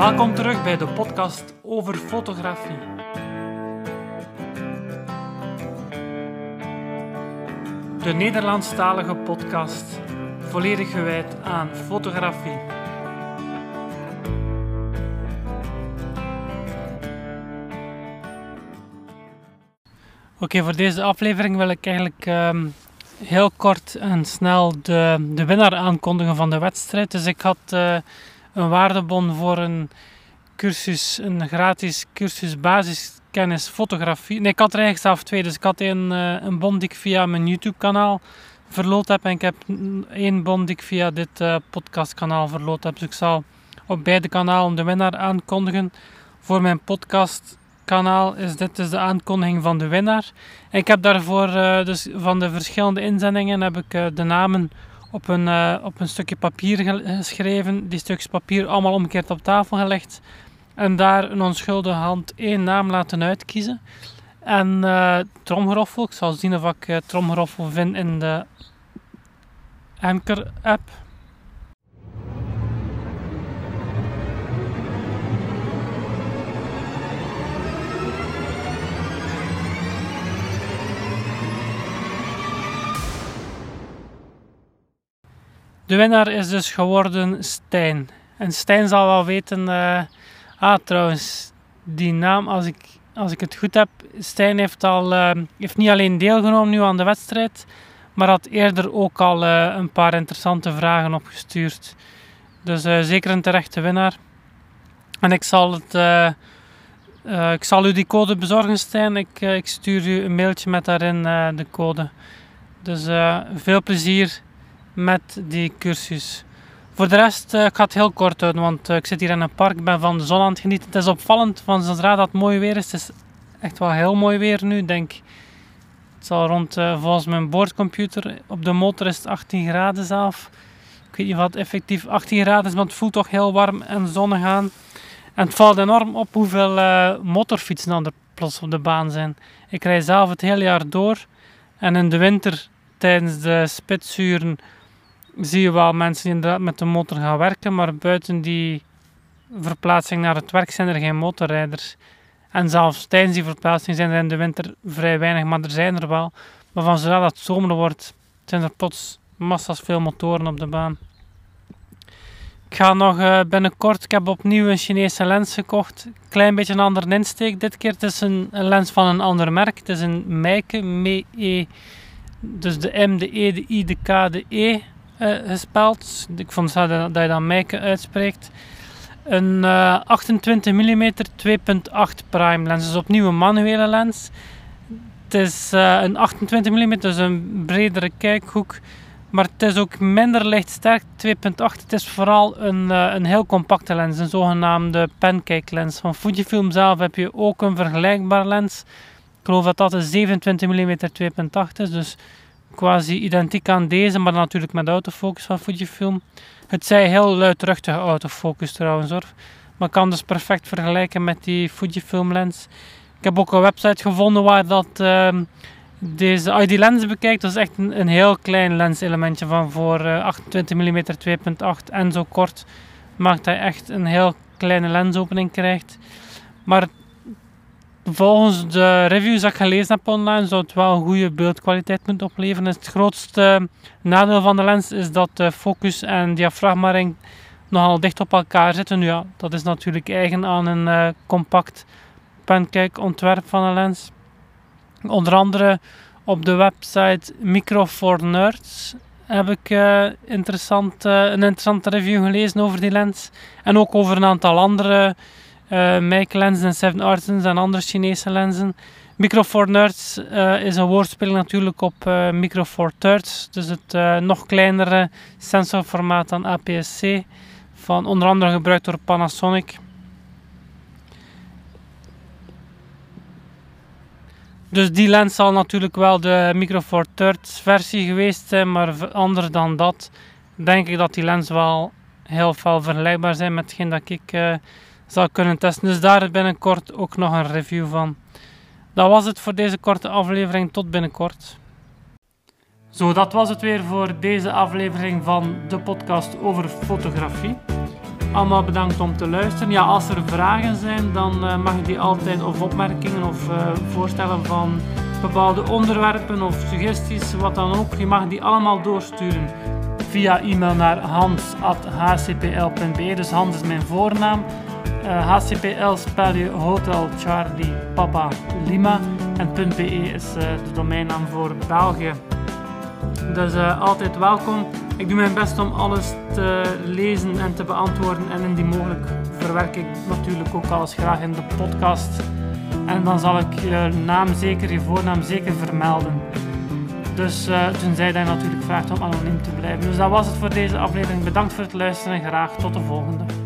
Welkom terug bij de podcast over fotografie. De Nederlandstalige podcast, volledig gewijd aan fotografie. Oké, voor deze aflevering wil ik eigenlijk ehm, heel kort en snel de, de winnaar aankondigen van de wedstrijd. Dus ik had eh, een waardebon voor een cursus, een gratis cursus basiskennis fotografie. Nee, ik had er eigenlijk zelf twee. Dus ik had een, eh, een bon die ik via mijn YouTube kanaal verloot heb. En ik heb één bon die ik via dit uh, podcastkanaal verloot heb. Dus ik zal op beide kanalen de winnaar aankondigen. Voor mijn podcast kanaal is dit dus de aankondiging van de winnaar. Ik heb daarvoor uh, dus van de verschillende inzendingen heb ik de namen op een, uh, op een stukje papier geschreven. Die stukjes papier allemaal omgekeerd op tafel gelegd. En daar een onschuldige hand één naam laten uitkiezen. En tromgeroffel. Ik zal zien of ik tromgeroffel vind in de Anchor De winnaar is dus geworden Stijn. En Stijn zal wel weten. Uh, ah, trouwens, die naam, als ik, als ik het goed heb. Stijn heeft, al, uh, heeft niet alleen deelgenomen nu aan de wedstrijd. Maar had eerder ook al uh, een paar interessante vragen opgestuurd. Dus zeker een terechte winnaar. En ik zal, het, ik zal u die code bezorgen, Stijn. Ik, ik stuur u een mailtje met daarin de code. Dus veel plezier met die cursus. Voor de rest, uh, ik ga het heel kort houden, want uh, ik zit hier in een park, ben van de zon aan het genieten. Het is opvallend, van zodra dat mooi weer is, het is echt wel heel mooi weer nu, denk Het zal rond, uh, volgens mijn boordcomputer, op de motor is het 18 graden zelf. Ik weet niet wat effectief 18 graden is, maar het voelt toch heel warm en zonnig aan. En het valt enorm op hoeveel motorfietsen er plots op de baan zijn. Ik rij zelf het hele jaar door en in de winter tijdens de spitsuren zie je wel mensen die inderdaad met de motor gaan werken, maar buiten die verplaatsing naar het werk zijn er geen motorrijders. En zelfs tijdens die verplaatsing zijn er in de winter vrij weinig, maar er zijn er wel. Maar van zodra dat zomer wordt, zijn er plots massa's veel motoren op de baan. Ik ga nog uh, binnenkort, ik heb opnieuw een Chinese lens gekocht. Klein beetje een andere insteek. Dit keer het is een, lens van een ander merk. Het is een Meike, ME, dus de M, de E, de I, de K, de E gespeld. Ik vond dat, dat je dan Meike uitspreekt. Een uh, 28 mm 2.8 prime lens, dus opnieuw een manuele lens. Het is uh, een 28 mm, dus een bredere kijkhoek. Maar het is ook minder lichtsterk, 2.8. Het is vooral een, uh, een heel compacte lens, een zogenaamde pancake lens. Van Fujifilm zelf heb je ook een vergelijkbaar lens. Ik geloof dat dat een 27 mm 2.8 is, dus quasi identiek aan deze, maar natuurlijk met autofocus van Fujifilm. Het zij heel luidruchtige autofocus trouwens hoor. Maar kan dus perfect vergelijken met die Fujifilm lens. Ik heb ook een website gevonden waar dat uh, deze ID lens bekijkt. Dat is echt een, heel klein lenselementje van voor uh, 28 mm 2.8 en zo kort. Maakt hij echt een heel kleine lensopening krijgt. Maar volgens de reviews dat ik gelezen heb online, zou het wel een goede beeldkwaliteit moeten opleveren. Het grootste nadeel van de lens is dat de focus en diafragmaring nogal dicht op elkaar zitten. Ja, dat is natuurlijk eigen aan een uh, compact pancake ontwerp van een lens. Onder andere op de website Micro for Nerds heb ik uh, interessant, een interessante review gelezen over die lens. En ook over een aantal andere uh, Make lenzen en Seven Artisans en andere Chinese lenzen. Micro Four Nerds uh, is een woordspeling natuurlijk op uh, Micro Four Thirds, dus het nog kleinere sensorformaat dan APS-C, van onder andere gebruikt door Panasonic. Dus die lens zal natuurlijk wel de Micro Four Thirds versie geweest zijn, maar anders dan dat denk ik dat die lens wel heel veel vergelijkbaar zijn met hetgeen dat ik zal kunnen testen. Dus daar binnenkort ook nog een review van. Dat was het voor deze korte aflevering. Tot binnenkort. Zo, dat was het weer voor deze aflevering van de podcast over fotografie. allemaal bedankt om te luisteren. Ja, als er vragen zijn, dan uh, mag je die altijd, of opmerkingen of uh, voorstellen van bepaalde onderwerpen of suggesties, wat dan ook. Je mag die allemaal doorsturen via e-mail naar hans.hcpl.be. Dus Hans is mijn voornaam. HCPL spel je Hotel Charlie Papa Lima. En .be is uh, de domeinnaam voor België. Dus uh, altijd welkom. Ik doe mijn best om alles te lezen en te beantwoorden. En indien mogelijk verwerk ik natuurlijk ook alles graag in de podcast. En dan zal ik je naam zeker, je voornaam zeker vermelden. Dus tenzij dat je natuurlijk vraagt om anoniem te blijven. Dus dat was het voor deze aflevering. Bedankt voor het luisteren en graag tot de volgende.